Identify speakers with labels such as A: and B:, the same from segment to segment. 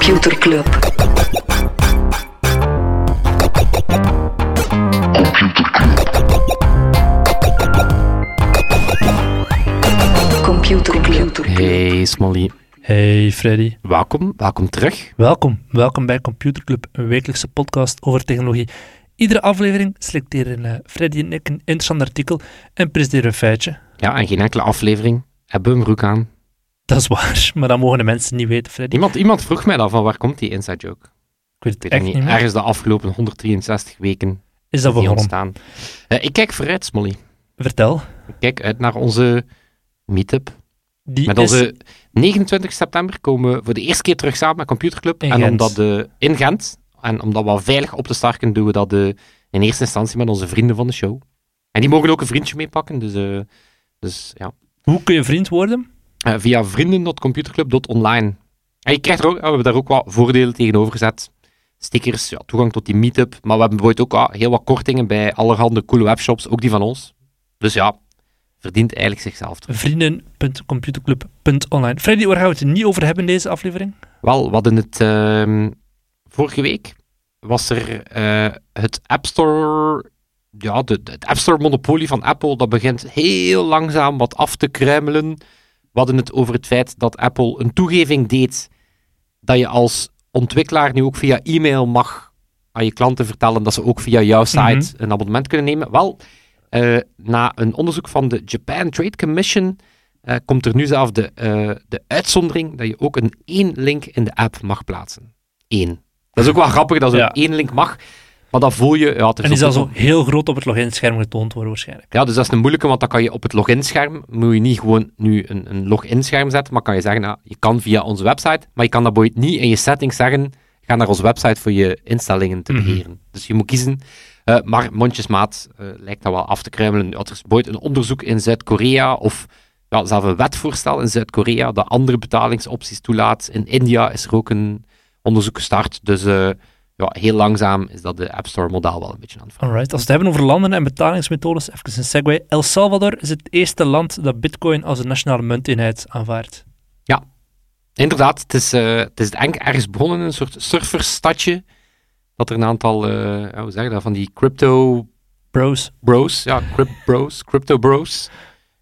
A: Computer Club. Computer Club.
B: Hey Smolly,
C: Hey Freddy,
B: welkom, welkom terug.
C: welkom. Welkom bij Computer Club, een wekelijkse podcast over technologie. Iedere aflevering selecteren eh, Freddy en ik een interessant artikel en presenteren een feitje.
B: Ja, en geen enkele aflevering hebben we een broek aan.
C: Dat is waar, maar dat mogen de mensen niet weten, Freddy.
B: Iemand, iemand vroeg mij dan van waar komt die inside joke?
C: Ik weet
B: Ik
C: het
B: weet
C: echt niet meer.
B: Ergens de afgelopen 163 weken
C: Is dat
B: ontstaan. Eh, ik kijk vooruit, Smolly.
C: Vertel.
B: Ik kijk uit naar onze meetup.
C: Die
B: Met
C: is
B: onze 29 september komen we voor de eerste keer terug samen met Computerclub.
C: In
B: en
C: Gent.
B: omdat de, in Gent. En om dat wel veilig op te starten, doen we dat de, in eerste instantie met onze vrienden van de show. En die mogen ook een vriendje meepakken. Dus, eh, dus ja,
C: Hoe kun je vriend worden?
B: Eh, via vrienden.computerclub.online. En je krijgt er ook, we hebben daar ook wat voordelen tegenover gezet. Stickers, ja, toegang tot die meetup. Maar we hebben bijvoorbeeld ook ah, heel wat kortingen bij allerhande coole webshops, ook die van ons. Dus ja, verdient eigenlijk zichzelf. terug.
C: Vrienden.computerclub.online. Freddy, waar gaan we het niet over hebben in deze aflevering?
B: Wel, we hadden het ehm, vorige week was er eh, het App Store, ja, de, de- het App Store monopolie van Apple, dat begint heel langzaam wat af te kruimelen. We hadden het over het feit dat Apple een toegeving deed dat je als ontwikkelaar nu ook via e-mail mag aan je klanten vertellen dat ze ook via jouw site een abonnement kunnen nemen. Wel, eh, na een onderzoek van de Japan Trade Commission eh, komt er nu zelf de, eh, de uitzondering dat je ook een één link in de app mag plaatsen. Eén. Dat is ook wel grappig dat zo'n
C: Ja.
B: één link mag, maar dat voel je... Ja, het is
C: En zal
B: een-
C: zo heel groot op het loginscherm getoond worden waarschijnlijk.
B: ja, dus dat is een moeilijke, want dan kan je op het loginscherm, moet je niet gewoon nu een, een loginscherm zetten, maar kan je zeggen, nou, je kan via onze website, maar je kan dat bijvoorbeeld niet in je settings zeggen, ga naar onze website voor je instellingen te
C: Mhm.
B: beheren. Dus je moet kiezen. Eh, maar mondjesmaat eh, lijkt dat wel af te kruimelen. Er is een onderzoek in Zuid-Korea, of ja, zelfs een wetvoorstel in Zuid-Korea, dat andere betalingsopties toelaat. In India is er ook een onderzoek gestart, dus eh, ja, heel langzaam is dat de App Store model wel een beetje aan het veranderen.
C: Alright, als we het hebben over landen en betalingsmethodes, even een segue. El Salvador is het eerste land dat bitcoin als een nationale munteenheid aanvaardt.
B: Inderdaad, het is, eh, het is ergens begonnen, een soort surfersstadje. Dat er een aantal, eh, ja, hoe zeg je dat, van die crypto
C: Bros.
B: bros, ja, crypt bros, crypto bros.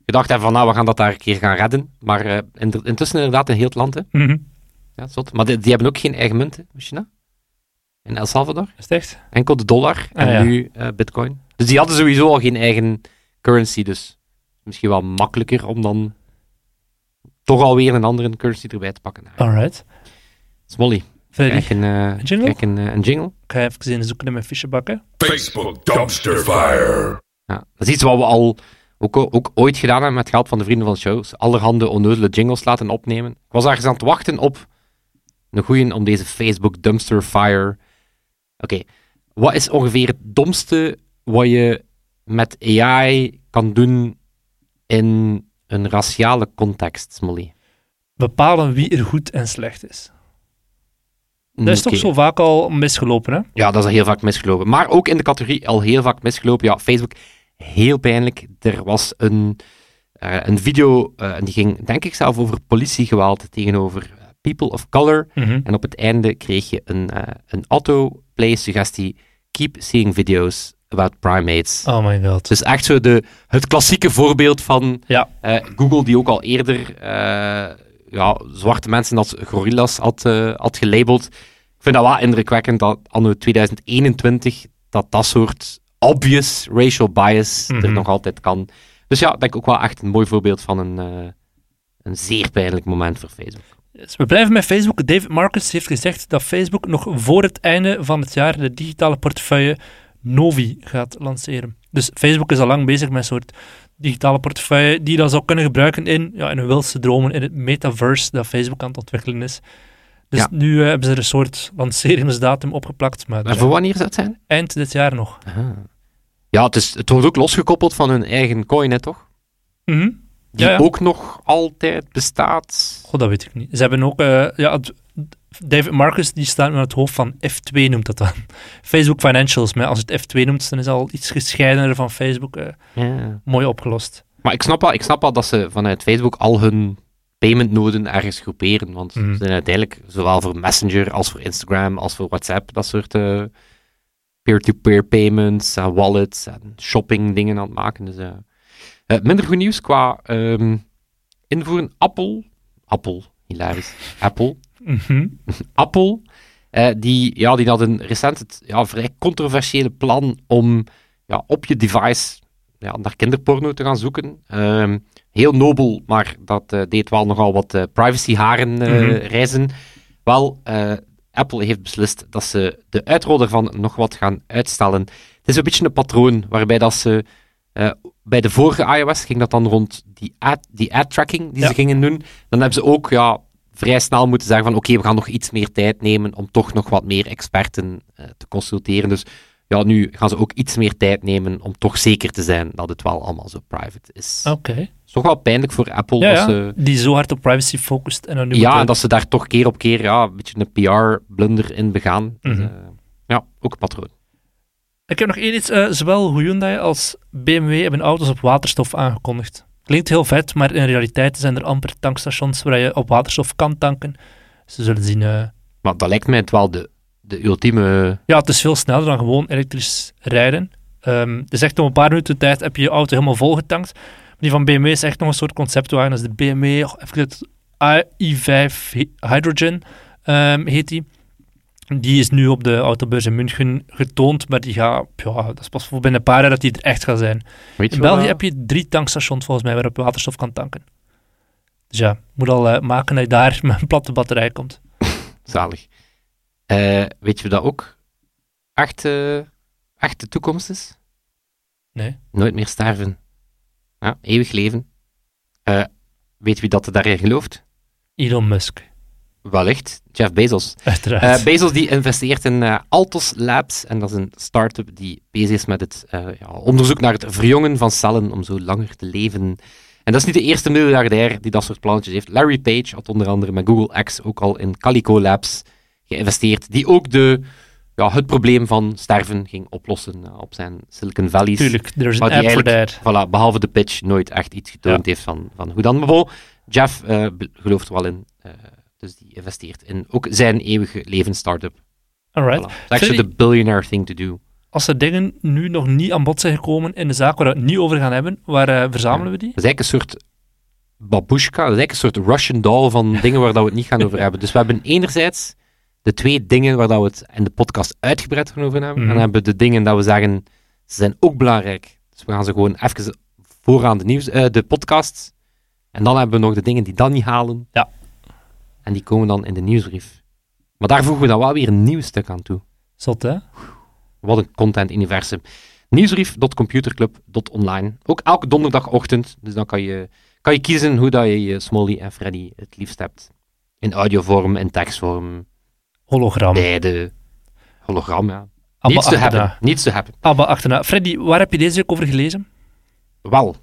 B: Gedacht hebben van, nou, we gaan dat daar een keer gaan redden. Maar in- intussen inderdaad een heel het land, hè.
C: Mhm.
B: Ja, zot. Maar die, die hebben ook geen eigen munt, hè. In El Salvador.
C: Is het echt?
B: Enkel de dollar en
C: Ah, ja.
B: nu eh, bitcoin. Dus die hadden sowieso al geen eigen currency, dus misschien wel makkelijker om dan toch alweer een andere currency erbij te pakken.
C: Alright.
B: Smolly,
C: Freddy,
B: krijg een, eh,
C: jingle?
B: een, eh, een jingle.
C: ik ga even in zoeken naar mijn fichebakken.
D: Facebook Dumpster Fire.
B: Ja, dat is iets wat we al ook, ook ooit gedaan hebben met geld van de vrienden van de show. Dus Allerhande onnozele jingles laten opnemen. Ik was ergens aan het wachten op een goeie om deze Facebook Dumpster Fire. Oké, wat is ongeveer het domste wat je met AI kan doen in een raciale context, Smolly?
C: Bepalen wie er goed en slecht is. Dat is
B: Oké.
C: toch zo vaak al misgelopen, hè?
B: Ja, dat is al heel vaak misgelopen. Maar ook in de categorie al heel vaak misgelopen. Ja, Facebook, heel pijnlijk. Er was een, eh, een video, eh, en die ging denk ik zelf over politiegeweld tegenover people of color.
C: Mhm.
B: En op het einde kreeg je een, eh, een autoplay-suggestie. Keep seeing videos about primates.
C: Oh my god.
B: Dus echt zo de, het klassieke voorbeeld van
C: Ja.
B: eh, Google, die ook al eerder eh, ja, zwarte mensen als gorillas had, had gelabeld. Ik vind dat wel indrukwekkend dat anno 2021 dat dat soort obvious racial bias er
C: Mhm.
B: nog altijd kan. Dus ja, denk ik ook wel echt een mooi voorbeeld van een, een zeer pijnlijk moment voor Facebook.
C: Dus we blijven met Facebook. David Marcus heeft gezegd dat Facebook nog voor het einde van het jaar de digitale portefeuille Novi gaat lanceren. Dus Facebook is al lang bezig met een soort digitale portefeuille die je dan zou kunnen gebruiken in, ja, in hun wildste dromen, in het metaverse dat Facebook aan het ontwikkelen is. Dus
B: Ja.
C: nu eh, hebben ze er een soort lanceringsdatum opgeplakt, maar
B: En voor wanneer zou het zijn?
C: eind dit jaar nog.
B: Ja, het, is, het wordt ook losgekoppeld van hun eigen coin, hè, toch?
C: Mhm.
B: Die
C: Ja, ja.
B: ook nog altijd bestaat.
C: God, dat weet ik niet. Ze hebben ook, eh, ja, het- David Marcus die staat aan het hoofd van F2 noemt dat dan. Facebook Financials, maar als het F2 noemt, dan is het al iets gescheidener van Facebook. eh,
B: Ja.
C: mooi opgelost.
B: Maar ik snap, wel, ik snap wel dat ze vanuit Facebook al hun paymentnoden ergens groeperen. Want
C: Mhm.
B: ze zijn uiteindelijk zowel voor Messenger als voor Instagram als voor WhatsApp dat soort eh, peer-to-peer payments en wallets en shopping dingen aan het maken. Dus, eh, eh, minder goed nieuws qua ehm, invoeren. Apple, Apple, hilarisch, Apple,
C: Mhm.
B: Apple, eh, die, ja, die had een recent het, ja, vrij controversiële plan om ja, op je device ja, naar kinderporno te gaan zoeken. Ehm, heel nobel, maar dat eh, deed wel nogal wat privacyharen
C: Mhm.
B: reizen. Wel, Apple heeft beslist dat ze de uitrol ervan nog wat gaan uitstellen. Het is een beetje een patroon waarbij dat ze eh, bij de vorige iOS ging dat dan rond die ad, die ad tracking die
C: Ja.
B: ze gingen doen. Dan hebben ze ook ja, vrij snel moeten zeggen van oké, we gaan nog iets meer tijd nemen om toch nog wat meer experten eh, te consulteren. Dus ja, nu gaan ze ook iets meer tijd nemen om toch zeker te zijn dat het wel allemaal zo private is.
C: Oké.
B: Het is toch wel pijnlijk voor Apple
C: Ja,
B: ze...
C: die zo hard op privacy focust. En dan nu
B: Ja, en dat ze daar toch keer op keer ja, een beetje een PR-blunder in begaan. Dus,
C: Mhm.
B: eh, ja, ook een patroon.
C: Ik heb nog één iets. eh, zowel Hyundai als BMW hebben auto's op waterstof aangekondigd. Klinkt heel vet, maar in realiteit zijn er amper tankstations waar je op waterstof kan tanken. Ze zullen zien. eh,
B: Maar dat lijkt mij het wel de, de ultieme...
C: Ja, het is veel sneller dan gewoon elektrisch rijden. Het is echt om een paar minuten tijd heb je je auto helemaal volgetankt. Die van BMW is echt nog een soort conceptwagen. Dat is de BMW, even het i5 Hy- Hydrogen ehm, heet die. Die is nu op de autobeurs in München getoond, maar die gaat, ja, dat is pas voor binnen een paar jaar dat die er echt gaat zijn.
B: Weet je
C: In België
B: dat-
C: heb je drie tankstations volgens mij waarop je waterstof kan tanken. Dus ja, moet al eh, maken dat je daar met een platte batterij komt.
B: Zalig. Eh, weet je dat ook echt, eh, echt de toekomst is?
C: Nee.
B: Nooit meer sterven. Ja, eeuwig leven. Eh, weet wie dat er daarin gelooft?
C: Elon Musk,
B: Wellicht Jeff Bezos.
C: uiteraard.
B: Eh, Bezos die investeert in eh, Altos Labs en dat is een start-up die bezig is met het eh, ja, onderzoek naar het verjongen van cellen om zo langer te leven. En dat is niet de eerste miljardair die dat soort plannetjes heeft. Larry Page had onder andere met Google X ook al in Calico Labs geïnvesteerd, die ook de, ja, het probleem van sterven ging oplossen op zijn Silicon Valley's.
C: Tuurlijk, er is een app voor.
B: Voilà, behalve de pitch nooit echt iets getoond heeft van, van hoe dan. Maar Jeff gelooft wel in. Dus die investeert in ook zijn eeuwige leven start-up.
C: Alright.
B: Voilà. Is actually the billionaire thing to do.
C: Als er dingen nu nog niet aan bod zijn gekomen in de zaak waar we het niet over gaan hebben, waar eh, verzamelen we die?
B: Dat is eigenlijk een soort babushka, dat is eigenlijk een soort Russian doll van dingen waar dat we het niet gaan over hebben. Dus we hebben enerzijds de twee dingen waar dat we het in de podcast uitgebreid gaan over hebben.
C: Mhm.
B: En dan hebben we de dingen dat we zeggen, ze zijn ook belangrijk. Dus we gaan ze gewoon even vooraan de, nieuws, eh, de podcast. En dan hebben we nog de dingen die dan niet halen.
C: Ja.
B: En die komen dan in de nieuwsbrief. Maar daar voegen we dan wel weer een nieuw stuk aan toe.
C: Zot, hè?
B: Wat een content-universum. Nieuwsbrief.computerclub.online. Ook elke donderdagochtend. Dus dan kan je, kan je kiezen hoe dat je je Smolly en Freddy het liefst hebt. In audiovorm, in tekstvorm,
C: Hologram.
B: beide. Hologram, ja.
C: Abba
B: Niets te hebben. Niets te hebben.
C: Abba achterna. Freddy, waar heb je deze week over gelezen?
B: Wel,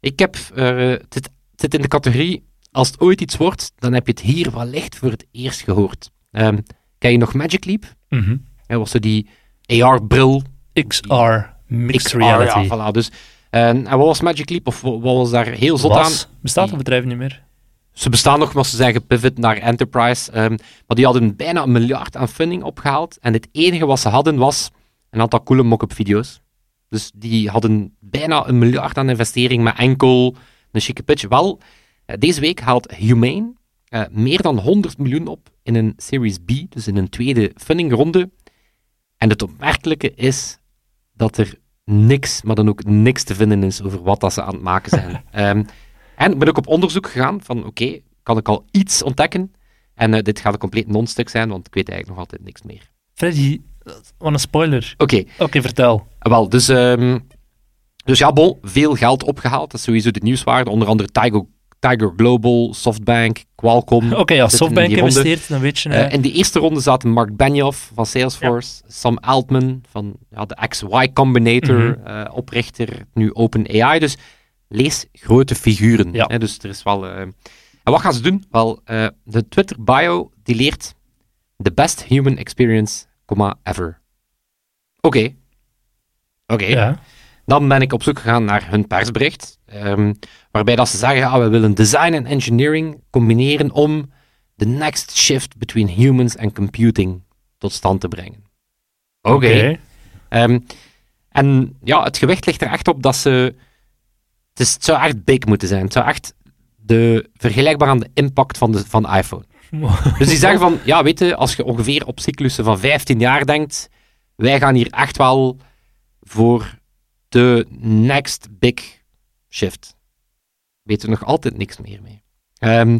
B: ik heb, eh, het zit in de categorie, als het ooit iets wordt, dan heb je het hier wellicht voor het eerst gehoord. Ehm ken je nog Magic Leap? Dat was zo die AR-bril.
C: XR, Mixed
B: XR,
C: Reality.
B: Ja, voilà. Dus, en, en wat was Magic Leap? Of wat was daar heel zot aan?
C: Bestaat het bedrijf niet meer?
B: Ze bestaan nog, maar ze zijn gepivot naar Enterprise. ehm, maar die hadden bijna een miljard aan funding opgehaald. En het enige wat ze hadden was een aantal coole mock-up video's. Dus die hadden bijna een miljard aan investering, maar enkel een chique pitch. Wel, deze week haalt Humane eh, meer dan 100 miljoen op in een Series B, dus in een tweede fundingronde. En het opmerkelijke is dat er niks, maar dan ook niks te vinden is over wat dat ze aan het maken zijn. Ehm, en ik ben ook op onderzoek gegaan van, oké, kan ik al iets ontdekken? En eh, dit gaat een compleet non-stuk zijn, want ik weet eigenlijk nog altijd niks meer.
C: Freddy, wat een spoiler.
B: Oké,
C: Oké, vertel.
B: wel, dus, ehm, dus ja, bon, veel geld opgehaald. Dat is sowieso de nieuwswaarde. Onder andere Tiger, Tiger Global, Softbank, Qualcomm.
C: Oké, als
B: in
C: Softbank investeert, dan weet je...
B: Eh,
C: eh,
B: in de eerste ronde zaten Mark Benioff van Salesforce, Sam Altman van ja, de XY Combinator,
C: Mhm.
B: eh, oprichter, nu OpenAI. Dus lees grote figuren.
C: Ja.
B: Hè, dus er is wel... En wat gaan ze doen? Wel, eh, de Twitter bio die leert the best human experience, comma, ever. Oké. Oké.
C: ja.
B: Dan ben ik op zoek gegaan naar hun persbericht. Ehm, waarbij dat ze zeggen, ah, we willen design en engineering combineren om the next shift between humans and computing tot stand te brengen. Oké. Ehm, en ja, het gewicht ligt er echt op dat ze... Het, is, het zou echt big moeten zijn. Het zou echt de, vergelijkbaar aan de impact van de, van de iPhone. Dus die zeggen van, ja, weet je, als je ongeveer op cyclussen van 15 jaar denkt, wij gaan hier echt wel voor de next big shift. Weten er we nog altijd niks meer mee. Ehm,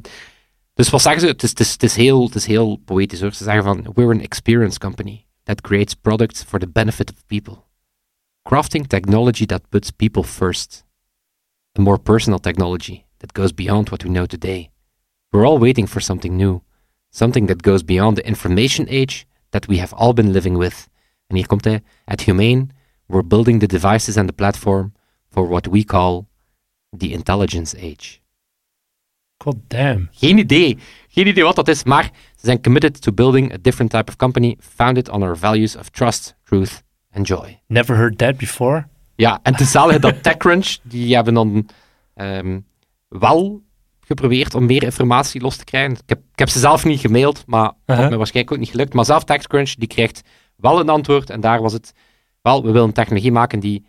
B: dus wat zeggen ze? Het is, het, is, het, is heel, het is heel poëtisch hoor. Ze zeggen van, we're an experience company that creates products for the benefit of people. Crafting technology that puts people first. A more personal technology that goes beyond what we know today. We're all waiting for something new. Something that goes beyond the information age that we have all been living with. En hier komt hij. At Humane, we're building the devices and the platform for what we call the intelligence age.
C: God damn.
B: Geen idee. Geen idee wat dat is, maar ze zijn committed to building a different type of company founded on our values of trust, truth and joy.
C: Never heard that before.
B: Ja, en te dat TechCrunch, die hebben dan um, wel geprobeerd om meer informatie los te krijgen. Ik heb, ik heb ze zelf niet gemaild, maar uh -huh. had me waarschijnlijk ook niet gelukt. Maar zelf TechCrunch, die krijgt wel een antwoord en daar was het, wel, we willen technologie maken die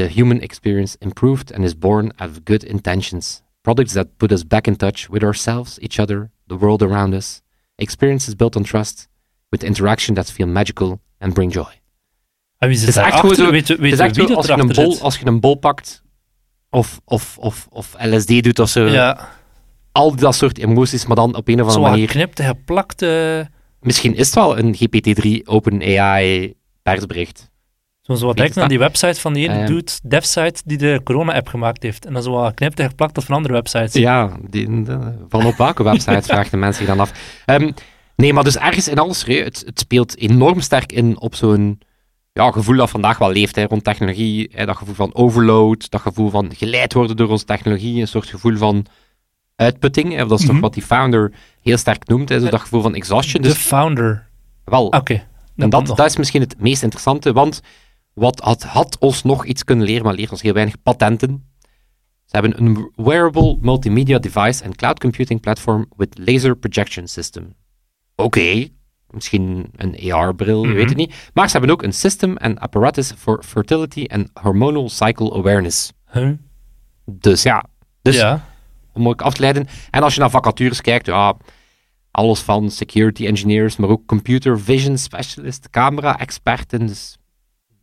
B: the human experience improved and is born out of good intentions. Products that put us back in touch with ourselves, each other, the world around us. Experiences built on trust, with interaction that feel magical and bring joy.
C: En wie zit het is echt achter? Zo, weet, weet,
B: het is echt zo, als, je een bol, als je een bol pakt, of, of, of, of LSD doet of zo,
C: ja.
B: al dat soort emoties, maar dan op een of andere
C: zo
B: manier...
C: geknipt, geplakte...
B: Misschien is het wel een GPT-3 OpenAI persbericht.
C: Zo, zo wat denken aan die website van die ene uh, dude, DevSite, die de corona-app gemaakt heeft. En dan zo wat knipt en geplakt op van andere websites.
B: Ja, die, de, van op welke website vraagt de mensen zich dan af. Um, nee, maar dus ergens in alles, het, het speelt enorm sterk in op zo'n ja, gevoel dat vandaag wel leeft hè, rond technologie. Hè, dat gevoel van overload, dat gevoel van geleid worden door onze technologie, een soort gevoel van uitputting. Hè, dat is mm -hmm. toch wat die founder heel sterk noemt, hè, zo dat gevoel van exhaustion.
C: De
B: dus,
C: founder.
B: Wel.
C: Oké. Okay,
B: en dat, dat is misschien het meest interessante, want wat had, had ons nog iets kunnen leren, maar leert ons heel weinig patenten. Ze hebben een wearable multimedia device en cloud computing platform with laser projection system. Oké, okay, misschien een AR-bril, mm -hmm. je weet het niet. Maar ze hebben ook een system en apparatus for fertility and hormonal cycle awareness.
C: Huh?
B: Dus ja, dus
C: ja.
B: om ook af te leiden. En als je naar vacatures kijkt, ja, alles van security engineers, maar ook computer vision specialist, camera-experten. Dus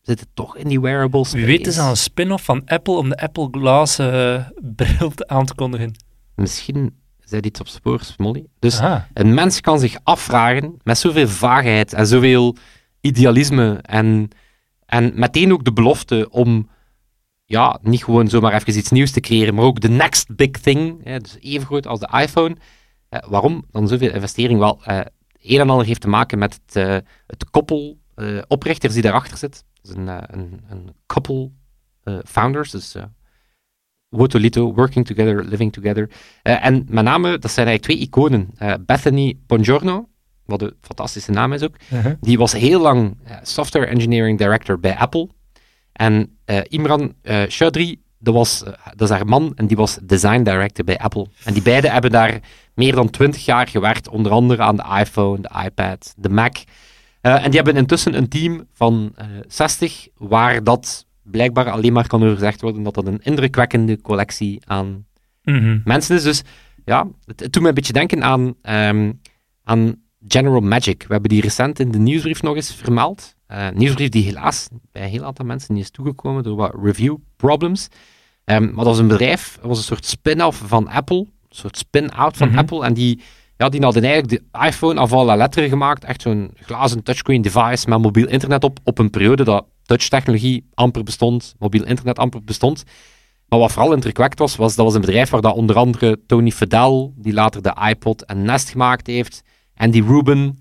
B: zitten toch in die wearables.
C: Wie weet is aan een spin-off van Apple om de Apple Glass uh, bril aan te kondigen.
B: Misschien zei iets op spoor, Molly. Dus Aha. een mens kan zich afvragen met zoveel vaagheid en zoveel idealisme en, en meteen ook de belofte om ja, niet gewoon zomaar even iets nieuws te creëren, maar ook de next big thing, hè, dus even groot als de iPhone. Eh, waarom dan zoveel investering? Wel, eh, een en ander heeft te maken met het, uh, het koppel oprichters die daarachter zit. Dat is een, een, een couple founders, dus Woto Lito, Working Together, Living Together. Uh, en met name, dat zijn eigenlijk twee iconen. Uh, Bethany Bongiorno, wat een fantastische naam is ook,
C: uh -huh.
B: die was heel lang uh, Software Engineering Director bij Apple. En Imran Chaudhry, dat, was, dat is haar man, en die was Design Director bij Apple. En die beiden hebben daar meer dan twintig jaar gewerkt, onder andere aan de iPhone, de iPad, de Mac. En die hebben intussen een team van 60, waar dat blijkbaar alleen maar kan gezegd worden dat dat een indrukwekkende collectie aan
C: mm -hmm.
B: mensen is. Dus ja, het, het doet me een beetje denken aan, um, aan General Magic. We hebben die recent in de nieuwsbrief nog eens vermeld. Uh, nieuwsbrief die helaas bij een heel aantal mensen niet is toegekomen door wat review problems. Um, maar dat was een bedrijf, dat was een soort spin-off van Apple, een soort spin-out van
C: Mhm.
B: Apple. En die, ja, die hadden eigenlijk de iPhone af alle letteren gemaakt. Echt zo'n glazen touchscreen device met mobiel internet op, op een periode dat touchtechnologie amper bestond, mobiel internet amper bestond. Maar wat vooral indrukwekkend was, was dat was een bedrijf waar dat onder andere Tony Fadell, die later de iPod en Nest gemaakt heeft, en die Ruben,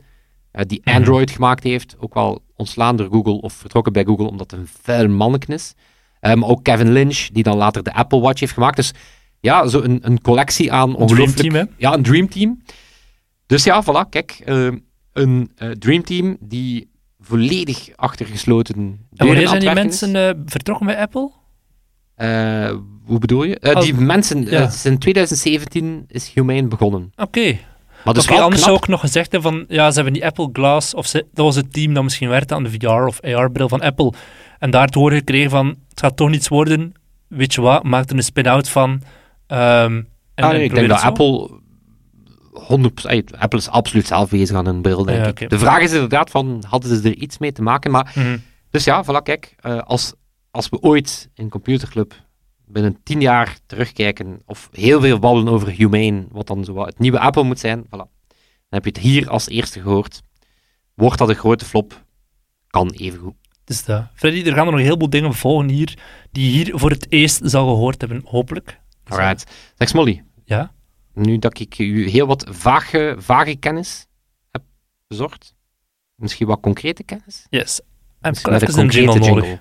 B: eh, die
C: Mhm.
B: Android gemaakt heeft, ook wel ontslaan door Google of vertrokken bij Google omdat het een vuil manneken is. Eh, maar ook Kevin Lynch, die dan later de Apple Watch heeft gemaakt. Dus ja, zo een, een collectie aan
C: Een
B: ongelooflijk...
C: hè?
B: Ja, een dreamteam. Dus ja, voilà, kijk. eh, een eh, dreamteam die volledig achter gesloten
C: En wanneer zijn
B: het
C: die mensen eh, vertrokken bij Apple?
B: Eh, hoe bedoel je?
C: Als-
B: die mensen,
C: ja.
B: in 2017 is Humane begonnen.
C: Oké.
B: Maar dus wel
C: anders
B: knap.
C: zou ik nog gezegd hebben van, ja, ze hebben die Apple Glass, of ze, dat was het team dat misschien werkte aan de VR of AR-bril van Apple. En daar te horen gekregen van, het gaat toch niets worden, weet je wat, maak er een spin-out van. ehm, en,
B: Ah, nee,
C: en
B: ik denk dat
C: het.
B: Apple 100%, ey, Apple is absoluut zelf bezig aan een bril, denk
C: Ja,
B: ik. De vraag is inderdaad van, hadden ze er iets mee te maken? Maar,
C: Mhm.
B: dus ja, voilà, kijk, eh, als, als we ooit in Computerclub binnen tien jaar terugkijken, of heel veel babbelen over Humane, wat dan zo wat het nieuwe Apple moet zijn, voilà. Dan heb je het hier als eerste gehoord. Wordt dat een grote flop? Kan evengoed.
C: Dus dat. Freddy, er gaan er nog heel veel dingen volgen hier, die je hier voor het eerst zal gehoord hebben, hopelijk. Dus,
B: Alright. Zeg Smolly,
C: Ja?
B: Nu dat ik u heel wat vage, vage kennis heb bezorgd, misschien wat concrete kennis?
C: Yes. En even een jingle nodig.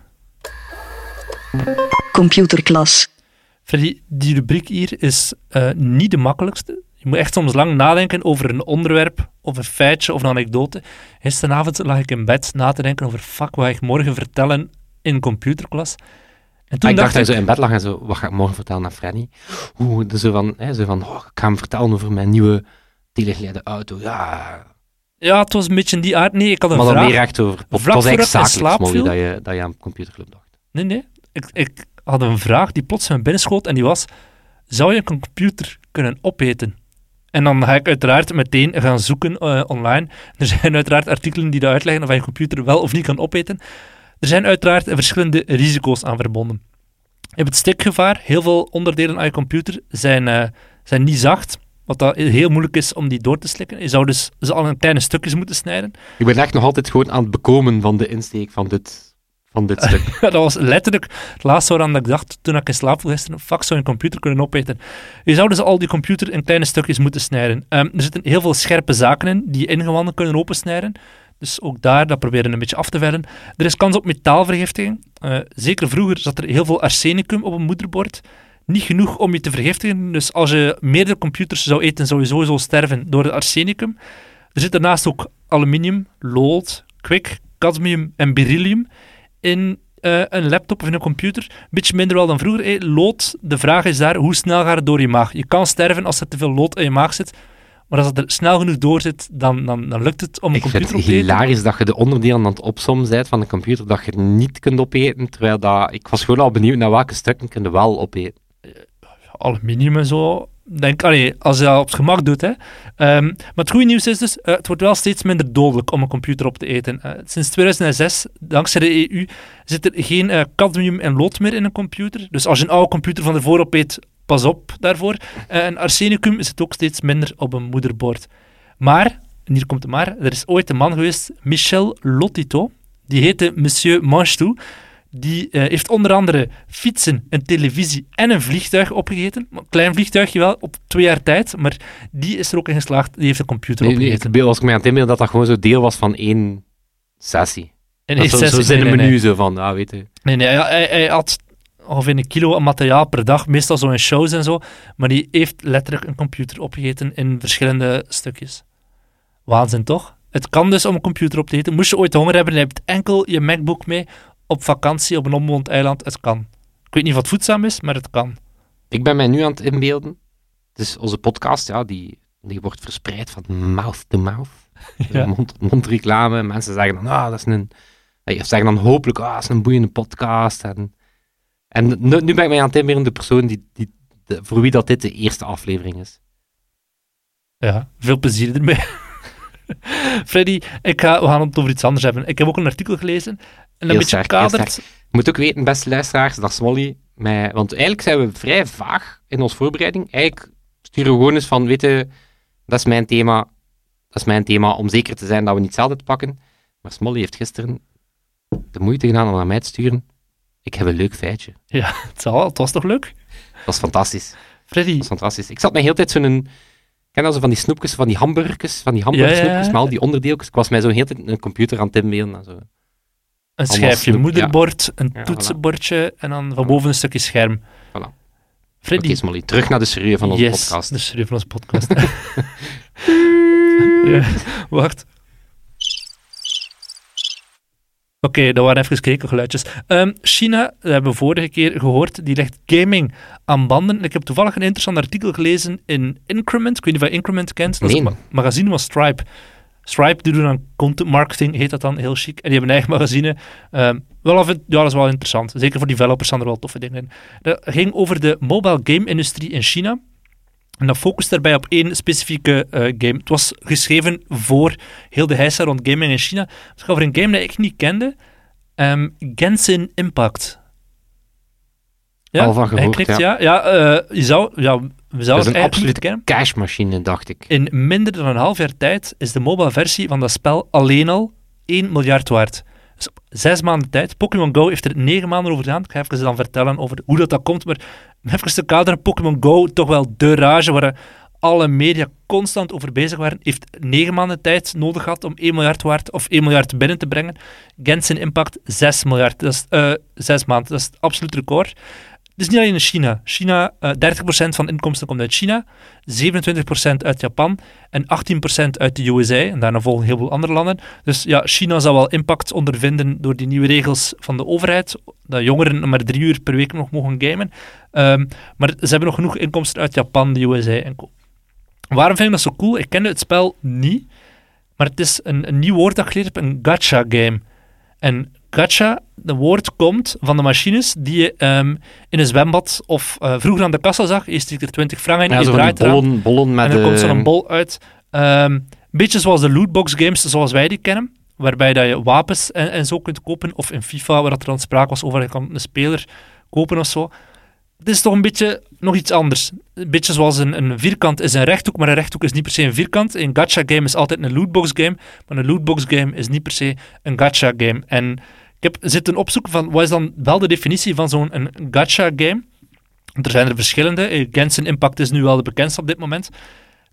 A: Computerklas.
C: Freddy, die rubriek hier is eh, niet de makkelijkste. Je moet echt soms lang nadenken over een onderwerp, of een feitje, of een anekdote. Gisteravond lag ik in bed na te denken over fuck, wat ik morgen vertellen in computerklas. En toen
B: Ah, ik
C: dacht
B: dat
C: ik,
B: je zo in bed lag en zo, wat ga ik morgen vertellen aan Freddy? Oeh, dus zo van, hè, zo van oh, ik ga hem vertellen over mijn nieuwe telegeleide auto. Ja,
C: ja, het was een beetje in die aard. Nee, ik had een
B: maar dan
C: vraag.
B: meer echt over... Het was
C: Vlak
B: eigenlijk zakelijk, dat je, dat je aan computerclub dacht.
C: Nee, nee. Ik, ik had een vraag die plots in me binnenschoot en die was, zou je een computer kunnen opeten? En dan ga ik uiteraard meteen gaan zoeken eh, online. Er zijn uiteraard artikelen die dat uitleggen of je een computer wel of niet kan opeten. Er zijn uiteraard verschillende risico's aan verbonden. Je hebt het stikgevaar. Heel veel onderdelen aan je computer zijn, eh, zijn niet zacht, wat dat heel moeilijk is om die door te slikken. Je zou dus ze al in kleine stukjes moeten snijden.
B: Ik ben echt nog altijd gewoon aan het bekomen van de insteek van dit, van dit stuk.
C: Dat was letterlijk het laatste waaraan ik dacht toen ik in slaap viel gisteren. Fuck, zou je een computer kunnen opeten? Je zou dus al die computer in kleine stukjes moeten snijden. Ehm, er zitten heel veel scherpe zaken in die je ingewanden kunnen opensnijden. Dus ook daar, dat proberen we een beetje af te vellen. Er is kans op metaalvergiftiging. Eh, zeker vroeger zat er heel veel arsenicum op een moederbord. Niet genoeg om je te vergiftigen. Dus als je meerdere computers zou eten, zou je sowieso sterven door het arsenicum. Er zit daarnaast ook aluminium, lood, kwik, cadmium en beryllium in eh, een laptop of in een computer. Een beetje minder wel dan vroeger. Lood, de vraag is daar, hoe snel gaat het door je maag? Je kan sterven als er te veel lood in je maag zit. Maar als het er snel genoeg door zit, dan, dan, dan lukt het om een
B: Ik
C: computer
B: het
C: op te eten.
B: hilarisch dat je de onderdelen aan het opzommen bent van de computer dat je niet kunt opeten, terwijl dat... Ik was gewoon al benieuwd naar welke stukken je wel opeten.
C: aluminium en zo. Denk, allee, als je dat op het gemak doet. Hè. Ehm, maar het goede nieuws is dus, eh, het wordt wel steeds minder dodelijk om een computer op te eten. Eh, sinds 2006, dankzij de EU, zit er geen eh, cadmium en lood meer in een computer. Dus als je een oude computer van ervoor opeet, pas op daarvoor. Eh, en arsenicum zit ook steeds minder op een moederbord. Maar, en hier komt het maar, er is ooit een man geweest, Michel Lotito, die heette Monsieur Manchtou. Die eh, heeft onder andere fietsen, een televisie en een vliegtuig opgegeten. Een klein vliegtuigje wel, op twee jaar tijd. Maar die is er ook in geslaagd. Die heeft een computer
B: Nee, nee,
C: opgegeten.
B: ik beeld- was ik mij aan het inbeelden dat dat gewoon zo deel was van één sessie.
C: En
B: Dat zo,
C: is
B: zo
C: nee, nee,
B: menu
C: nee.
B: zo van, ah, weet je.
C: Nee, nee, hij had ongeveer een kilo materiaal per dag. Meestal zo in shows en zo. Maar die heeft letterlijk een computer opgegeten in verschillende stukjes. Waanzin, toch? Het kan dus om een computer op te eten. Moest je ooit honger hebben en je hebt enkel je MacBook mee op vakantie op een onbewoond eiland. Het kan. Ik weet niet het voedzaam is, maar het kan.
B: Ik ben mij nu aan het inbeelden. Dus onze podcast, ja, die, die wordt verspreid van mouth to mouth.
C: Ja.
B: Mond, mondreclame. Mensen zeggen dan, ah, dat is een... Of zeggen dan hopelijk, ah, dat is een boeiende podcast. En, en nu, nu ben ik mij aan het inbeelden de persoon die, die, de- voor wie dat dit de eerste aflevering is.
C: Ja, veel plezier ermee. Freddy, ik ga, we gaan het over iets anders hebben. Ik heb ook een artikel gelezen. En een
B: Heel
C: beetje
B: sterk,
C: kadert.
B: Je moet ook weten, beste luisteraars, dat Smolly mij... Want eigenlijk zijn we vrij vaag in onze voorbereiding. Eigenlijk sturen we gewoon eens van, weet je, dat is mijn thema. Dat is mijn thema, om zeker te zijn dat we niet hetzelfde pakken. Maar Smolly heeft gisteren de moeite gedaan om naar mij te sturen. Ik heb een leuk feitje.
C: Ja, het, zal, het was toch leuk?
B: Dat is fantastisch. Dat
C: Freddy,
B: is fantastisch. Ik zat mij heel tijd zo'n... Ken zo van die snoepjes, van die hamburgers, van die
C: Ja, ja,
B: hamburgersnoepjes,
C: ja.
B: met al die onderdeeltjes. Ik was mij zo heel tijd een computer aan het inbeelden. en zo.
C: een schijfje moederbord, een toetsenbordje en dan van boven een stukje scherm.
B: Oké,
C: Freddy,
B: Smolly, terug naar de serie van onze
C: yes,
B: podcast.
C: de serie van onze podcast. ja, wacht. Oké, dat waren even krekelgeluidjes. Ehm China, dat hebben we vorige keer gehoord, die legt gaming aan banden. Ik heb toevallig een interessant artikel gelezen in Increment. Ik weet niet of je Increment kent. Dat is
B: Nee.
C: een ma- magazine van Stripe. Stripe die doen dan content marketing, heet dat dan, heel chic. En die hebben een eigen magazine. Ehm, wel af en, ja, dat is wel interessant. Zeker voor developers staan er wel toffe dingen in. Dat ging over de mobile game-industrie in China. En dat focust daarbij op één specifieke eh, game. Het was geschreven voor heel de heisa rond gaming in China. Het gaat over een game dat ik niet kende. Ehm, Genshin Impact.
B: Al van
C: hij
B: gehoord, ja.
C: ja. ja eh, je zou, ja we zouden het moeten kennen.
B: cashmachine, dacht ik.
C: In minder dan een half jaar tijd is de mobile versie van dat spel alleen al 1 miljard waard. Dus zes maanden tijd. Pokémon Go heeft er negen maanden over gedaan. Ik ga even dan vertellen over hoe dat, dat komt. Maar even te kaderen, Pokémon Go, toch wel de rage waar alle media constant over bezig waren, heeft negen maanden tijd nodig gehad om 1 miljard waard of 1 miljard binnen te brengen. Genshin Impact 6 miljard. Dat is eh, zes maanden. Dat is het absoluut record. Is niet alleen in China. China, eh 30% van de inkomsten komt uit China, 27% uit Japan en 18% uit de USA. En daarna volgen heel veel andere landen. Dus ja, China zal wel impact ondervinden door die nieuwe regels van de overheid, dat jongeren maar drie uur per week nog mogen gamen. Ehm, maar ze hebben nog genoeg inkomsten uit Japan, de USA en co. Waarom vind ik dat zo cool? Ik kende het spel niet, maar het is een, een nieuw woord dat ik geleerd heb, een gacha game. En gacha, dat woord komt van de machines die je ehm, in een zwembad of eh, vroeger aan de kassa zag. Je stikt er 20 frank in,
B: Ja,
C: je draait
B: bollen, met
C: en er komt
B: de-
C: zo'n bol uit. Een beetje zoals de lootbox games zoals wij die kennen, waarbij dat je wapens en, en zo kunt kopen. Of in FIFA, waar dat er dan sprake was over je kan een speler kopen of zo. Het is toch een beetje nog iets anders. Een beetje zoals een, een vierkant is een rechthoek, maar een rechthoek is niet per se een vierkant. Een gacha game is altijd een lootbox game, maar een lootbox game is niet per se een gacha game. En ik heb zitten opzoeken van wat is dan wel de definitie van zo'n een gacha game. Er zijn er verschillende. Eh, Genshin Impact is nu wel de bekendste op dit moment.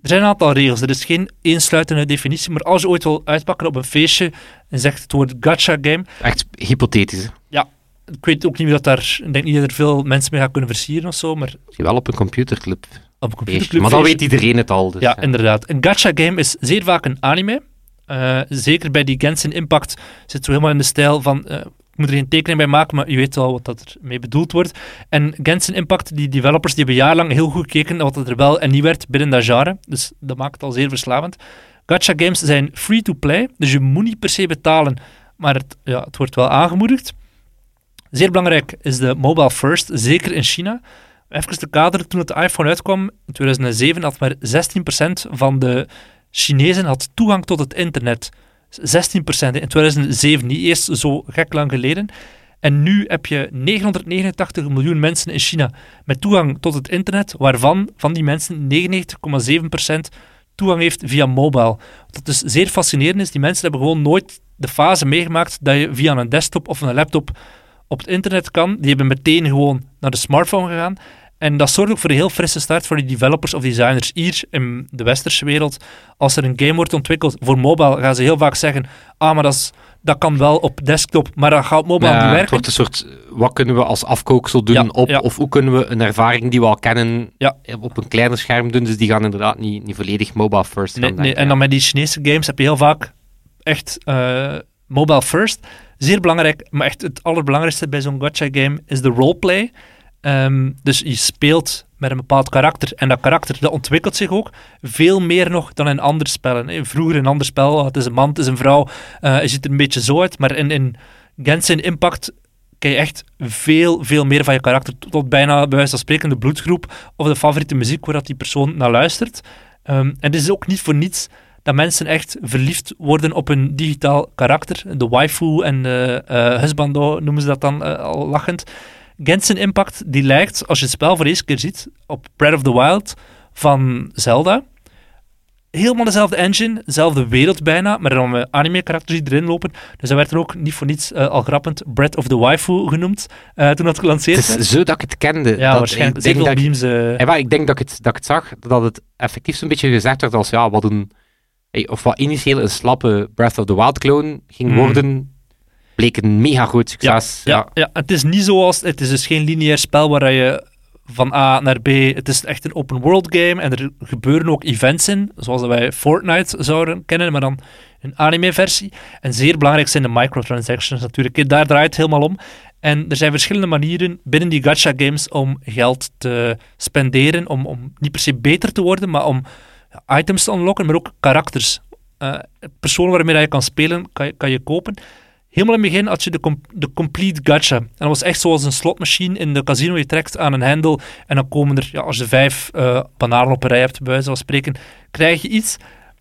C: Er zijn een aantal regels. Er is geen eensluitende definitie, maar als je ooit wil uitpakken op een feestje en zegt het woord gacha game,
B: Echt hypothetisch. hè.
C: ik weet ook niet dat daar... Ik denk niet dat er veel mensen mee gaan kunnen versieren of zo, maar
B: wel op een computerclub.
C: op een
B: feestje.
C: computerclub
B: Maar dan weet iedereen het al. Dus,
C: Ja,
B: ja.
C: inderdaad. Een gacha game is zeer vaak een anime. Eh, zeker bij die Genshin Impact zit zo helemaal in de stijl van... eh, ik moet er geen tekening bij maken, maar je weet wel wat dat er mee bedoeld wordt. En Genshin Impact, die developers, die hebben jarenlang heel goed gekeken naar wat er wel en niet werd binnen dat genre. Dus dat maakt het al zeer verslavend. Gacha games zijn free-to-play, dus je moet niet per se betalen, maar het, ja, het wordt wel aangemoedigd. Zeer belangrijk is de mobile first, zeker in China. Even te kaderen, toen het iPhone uitkwam in 2007 had maar 16% van de Chinezen had toegang tot het internet. 16% in 2007, niet eerst zo gek lang geleden. En nu heb je 989 miljoen mensen in China met toegang tot het internet, waarvan van die mensen 99,7% toegang heeft via mobile. Wat dus zeer fascinerend is, die mensen hebben gewoon nooit de fase meegemaakt dat je via een desktop of een laptop op het internet kan. Die hebben meteen gewoon naar de smartphone gegaan. En dat zorgt ook voor een heel frisse start voor die developers of designers hier in de westerse wereld. Als er een game wordt ontwikkeld voor mobile, gaan ze heel vaak zeggen: Ah, maar dat, is, dat kan wel op desktop, maar dat gaat mobile
B: Ja,
C: niet
B: het
C: werken.
B: wordt een soort, wat kunnen we als afkooksel doen
C: Ja,
B: op,
C: ja.
B: of hoe kunnen we een ervaring die we al kennen op een kleiner scherm doen, dus die gaan inderdaad niet, niet volledig mobile first
C: Nee, en dan met die Chinese games heb je heel vaak echt eh, mobile first. Zeer belangrijk, maar echt het allerbelangrijkste bij zo'n gacha game is de roleplay. Ehm, dus je speelt met een bepaald karakter. En dat karakter dat ontwikkelt zich ook veel meer nog dan in andere spellen. Vroeger in een ander spel, het is een man, het is een vrouw, eh het ziet er een beetje zo uit. Maar in, in Genshin Impact kan je echt veel, veel meer van je karakter, tot bijna bij wijze van spreken de bloedgroep of de favoriete muziek waar dat die persoon naar luistert. Ehm, en het is ook niet voor niets dat mensen echt verliefd worden op een digitaal karakter. De waifu en de eh husbando noemen ze dat dan eh, al lachend. Genshin Impact die lijkt, als je het spel voor de eerste keer ziet, op Breath of the Wild van Zelda. Helemaal dezelfde engine, dezelfde wereld bijna, maar dan met anime-karakters die erin lopen. Dus dat werd er ook niet voor niets eh, al grappend Breath of the Waifu genoemd eh, toen dat gelanceerd
B: Het
C: werd.
B: is zo dat ik het kende.
C: Ja,
B: dat,
C: waarschijnlijk.
B: Ik denk, dat
C: eh,
B: ik denk dat ik, het, dat ik het zag, dat het effectief zo'n beetje gezegd werd als, ja, wat een... hey, of wat initieel een slappe Breath of the Wild clone ging
C: Hmm.
B: worden, bleek een mega groot
C: Ja,
B: succes.
C: ja, ja, het is niet zoals... Het is dus geen lineair spel waar je van A naar B... Het is echt een open world game en er gebeuren ook events in, zoals dat wij Fortnite zouden kennen, maar dan een anime-versie. En zeer belangrijk zijn de microtransactions natuurlijk. Daar draait het helemaal om. En er zijn verschillende manieren binnen die gacha-games om geld te spenderen, om, om niet per se beter te worden, maar om items te unlocken, maar ook karakters. Eh personen waarmee je kan spelen, kan je, kan je kopen. Helemaal in het begin had je de, de complete gacha. En dat was echt zoals een slotmachine in de casino. Je trekt aan een hendel en dan komen er, ja, als je vijf eh, bananen op rij hebt, bij wijze van spreken, krijg je iets.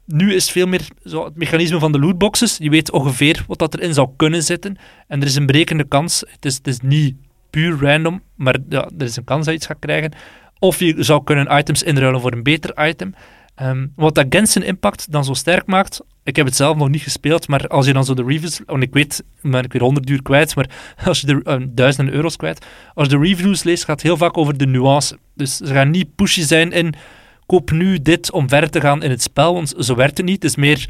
C: Nu is het veel meer zo het mechanisme van de lootboxes. Je weet ongeveer wat dat erin zou kunnen zitten. En er is een berekende kans. Het is, het is niet puur random, maar ja, er is een kans dat je iets gaat krijgen. Of je zou kunnen items inruilen voor een beter item. Ehm, wat dat Genshin Impact dan zo sterk maakt, ik heb het zelf nog niet gespeeld, maar als je dan zo de reviews, want ik weet, ben ik weer 100 uur kwijt, maar als je de eh, duizenden euro's kwijt, als je de reviews leest, gaat het heel vaak over de nuance. Dus ze gaan niet pushy zijn in, koop nu dit om verder te gaan in het spel, want zo werkt het niet. Het is meer,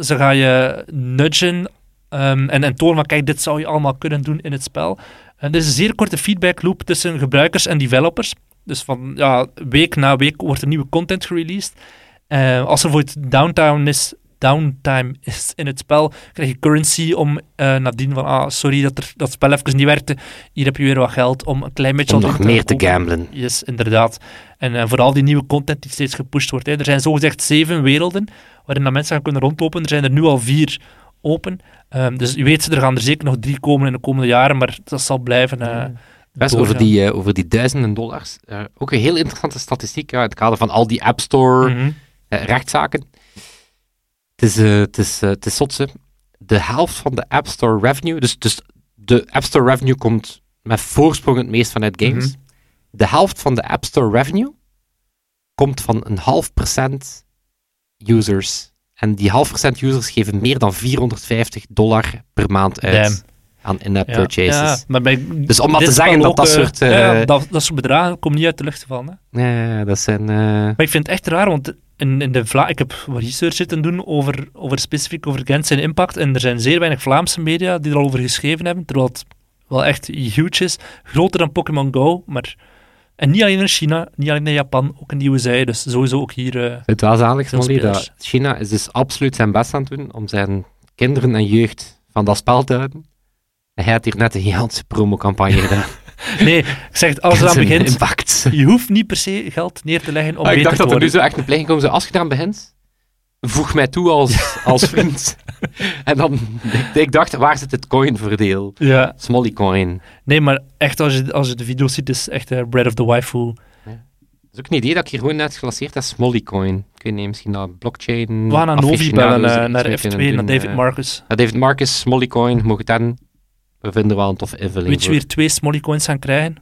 C: ze gaan je nudgen ehm, en, en tonen van, kijk, dit zou je allemaal kunnen doen in het spel. En er is een zeer korte feedback loop tussen gebruikers en developers. Dus van ja, week na week wordt er nieuwe content gereleased. Eh, als er voor het downtime is, downtime is in het spel, krijg je currency om eh, nadien van, ah, sorry dat er, dat spel even niet werkte, hier heb je weer wat geld om een klein beetje...
B: Om nog meer te gamblen.
C: Yes, inderdaad. En eh, vooral die nieuwe content die steeds gepusht wordt. Hè. Er zijn zogezegd zeven werelden waarin dat mensen gaan kunnen rondlopen. Er zijn er nu al vier open. Ehm, dus je weet, er gaan er zeker nog drie komen in de komende jaren, maar dat zal blijven eh
B: Best over die, eh, over die duizenden dollars. Eh, ook een heel interessante statistiek in het kader van al die App Store
C: Mhm.
B: eh, rechtszaken. Het is, het is, het is zotse. De helft van de App Store revenue, dus, dus de App Store revenue komt met voorsprong het meest vanuit games.
C: Mhm.
B: De helft van de App Store revenue komt van een half procent users. En die half procent users geven meer dan 450 dollar per maand uit
C: Damn.
B: Aan in-app
C: Ja,
B: purchases.
C: ja, maar bij
B: Dus om maar te zeggen dat dat
C: ook, eh,
B: soort, eh,
C: ja, dat, dat soort bedragen komen niet uit de lucht te vallen.
B: Ja, dat zijn... eh,
C: Maar ik vind het echt raar, want in, in de Vla ik heb wat research zitten doen over, over specifiek over Genshin Impact. En er zijn zeer weinig Vlaamse media die er al over geschreven hebben, terwijl het wel echt huge is. Groter dan Pokémon Go, maar... En niet alleen in China, niet alleen in Japan, ook in de USA. Dus sowieso ook hier... eh,
B: Het was Smolly,
C: spelers.
B: dat China is dus absoluut zijn best aan het doen om zijn kinderen en jeugd van dat spel te houden. Hij had hier net een gigantische promocampagne gedaan.
C: Nee, ik zeg het, als eraan
B: Zijn
C: begint,
B: Impact.
C: je hoeft niet per se geld neer te leggen om
B: Ah, ik
C: beter
B: dacht
C: te
B: dat er nu zo echt een pleeging komt. Zo, als je eraan begint, voeg mij toe als, als vriend. en dan, ik, ik dacht, waar zit het coinvoordeel?
C: Ja,
B: Smolly coin.
C: nee, maar echt, als je, als je de video ziet, is echt eh, Bread of the Waifu.
B: Dat is ook een idee dat ik hier gewoon net gelanceerd heb, Smolly coin. Ik weet niet, misschien naar blockchain.
C: We gaan naar Novi bellen, eh, naar
B: mee
C: F2,
B: kunnen
C: naar David
B: eh.
C: Marcus.
B: David Marcus, Smolly coin, mogen het dan. We vinden wel een toffe invulling.
C: Weet je
B: voor.
C: wie er twee Smolly coins gaan krijgen?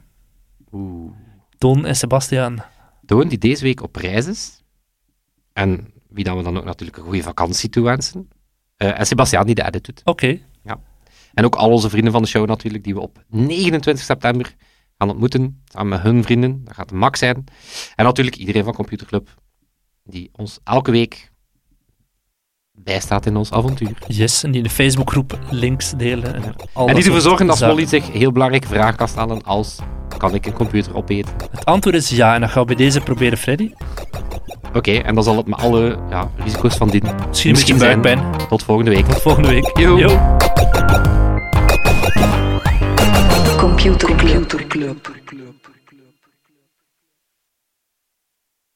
B: Oeh.
C: Don en Sebastian.
B: Toon die deze week op reis is. En wie dan we dan ook natuurlijk een goede vakantie toewensen. Eh en Sebastiaan die de edit doet.
C: Oké,
B: En ook al onze vrienden van de show natuurlijk, die we op 29 september gaan ontmoeten. Samen met hun vrienden. Dat gaat Max zijn. En natuurlijk iedereen van Computerclub. Die ons elke week bijstaat in ons avontuur.
C: yes. En die in de Facebookgroep links delen. En,
B: die ervoor zorgen dat. Smolly zich heel belangrijke vragen kan stellen als kan ik een computer opeten?
C: Het antwoord is ja, en dat gaan we bij deze proberen, Freddy.
B: Oké, en dan zal het met alle ja, risico's van dien.
C: Misschien
B: zijn.
C: buikpijn.
B: Tot volgende week.
C: Tot volgende week.
B: Yo.
C: Yo.
A: Computer Club.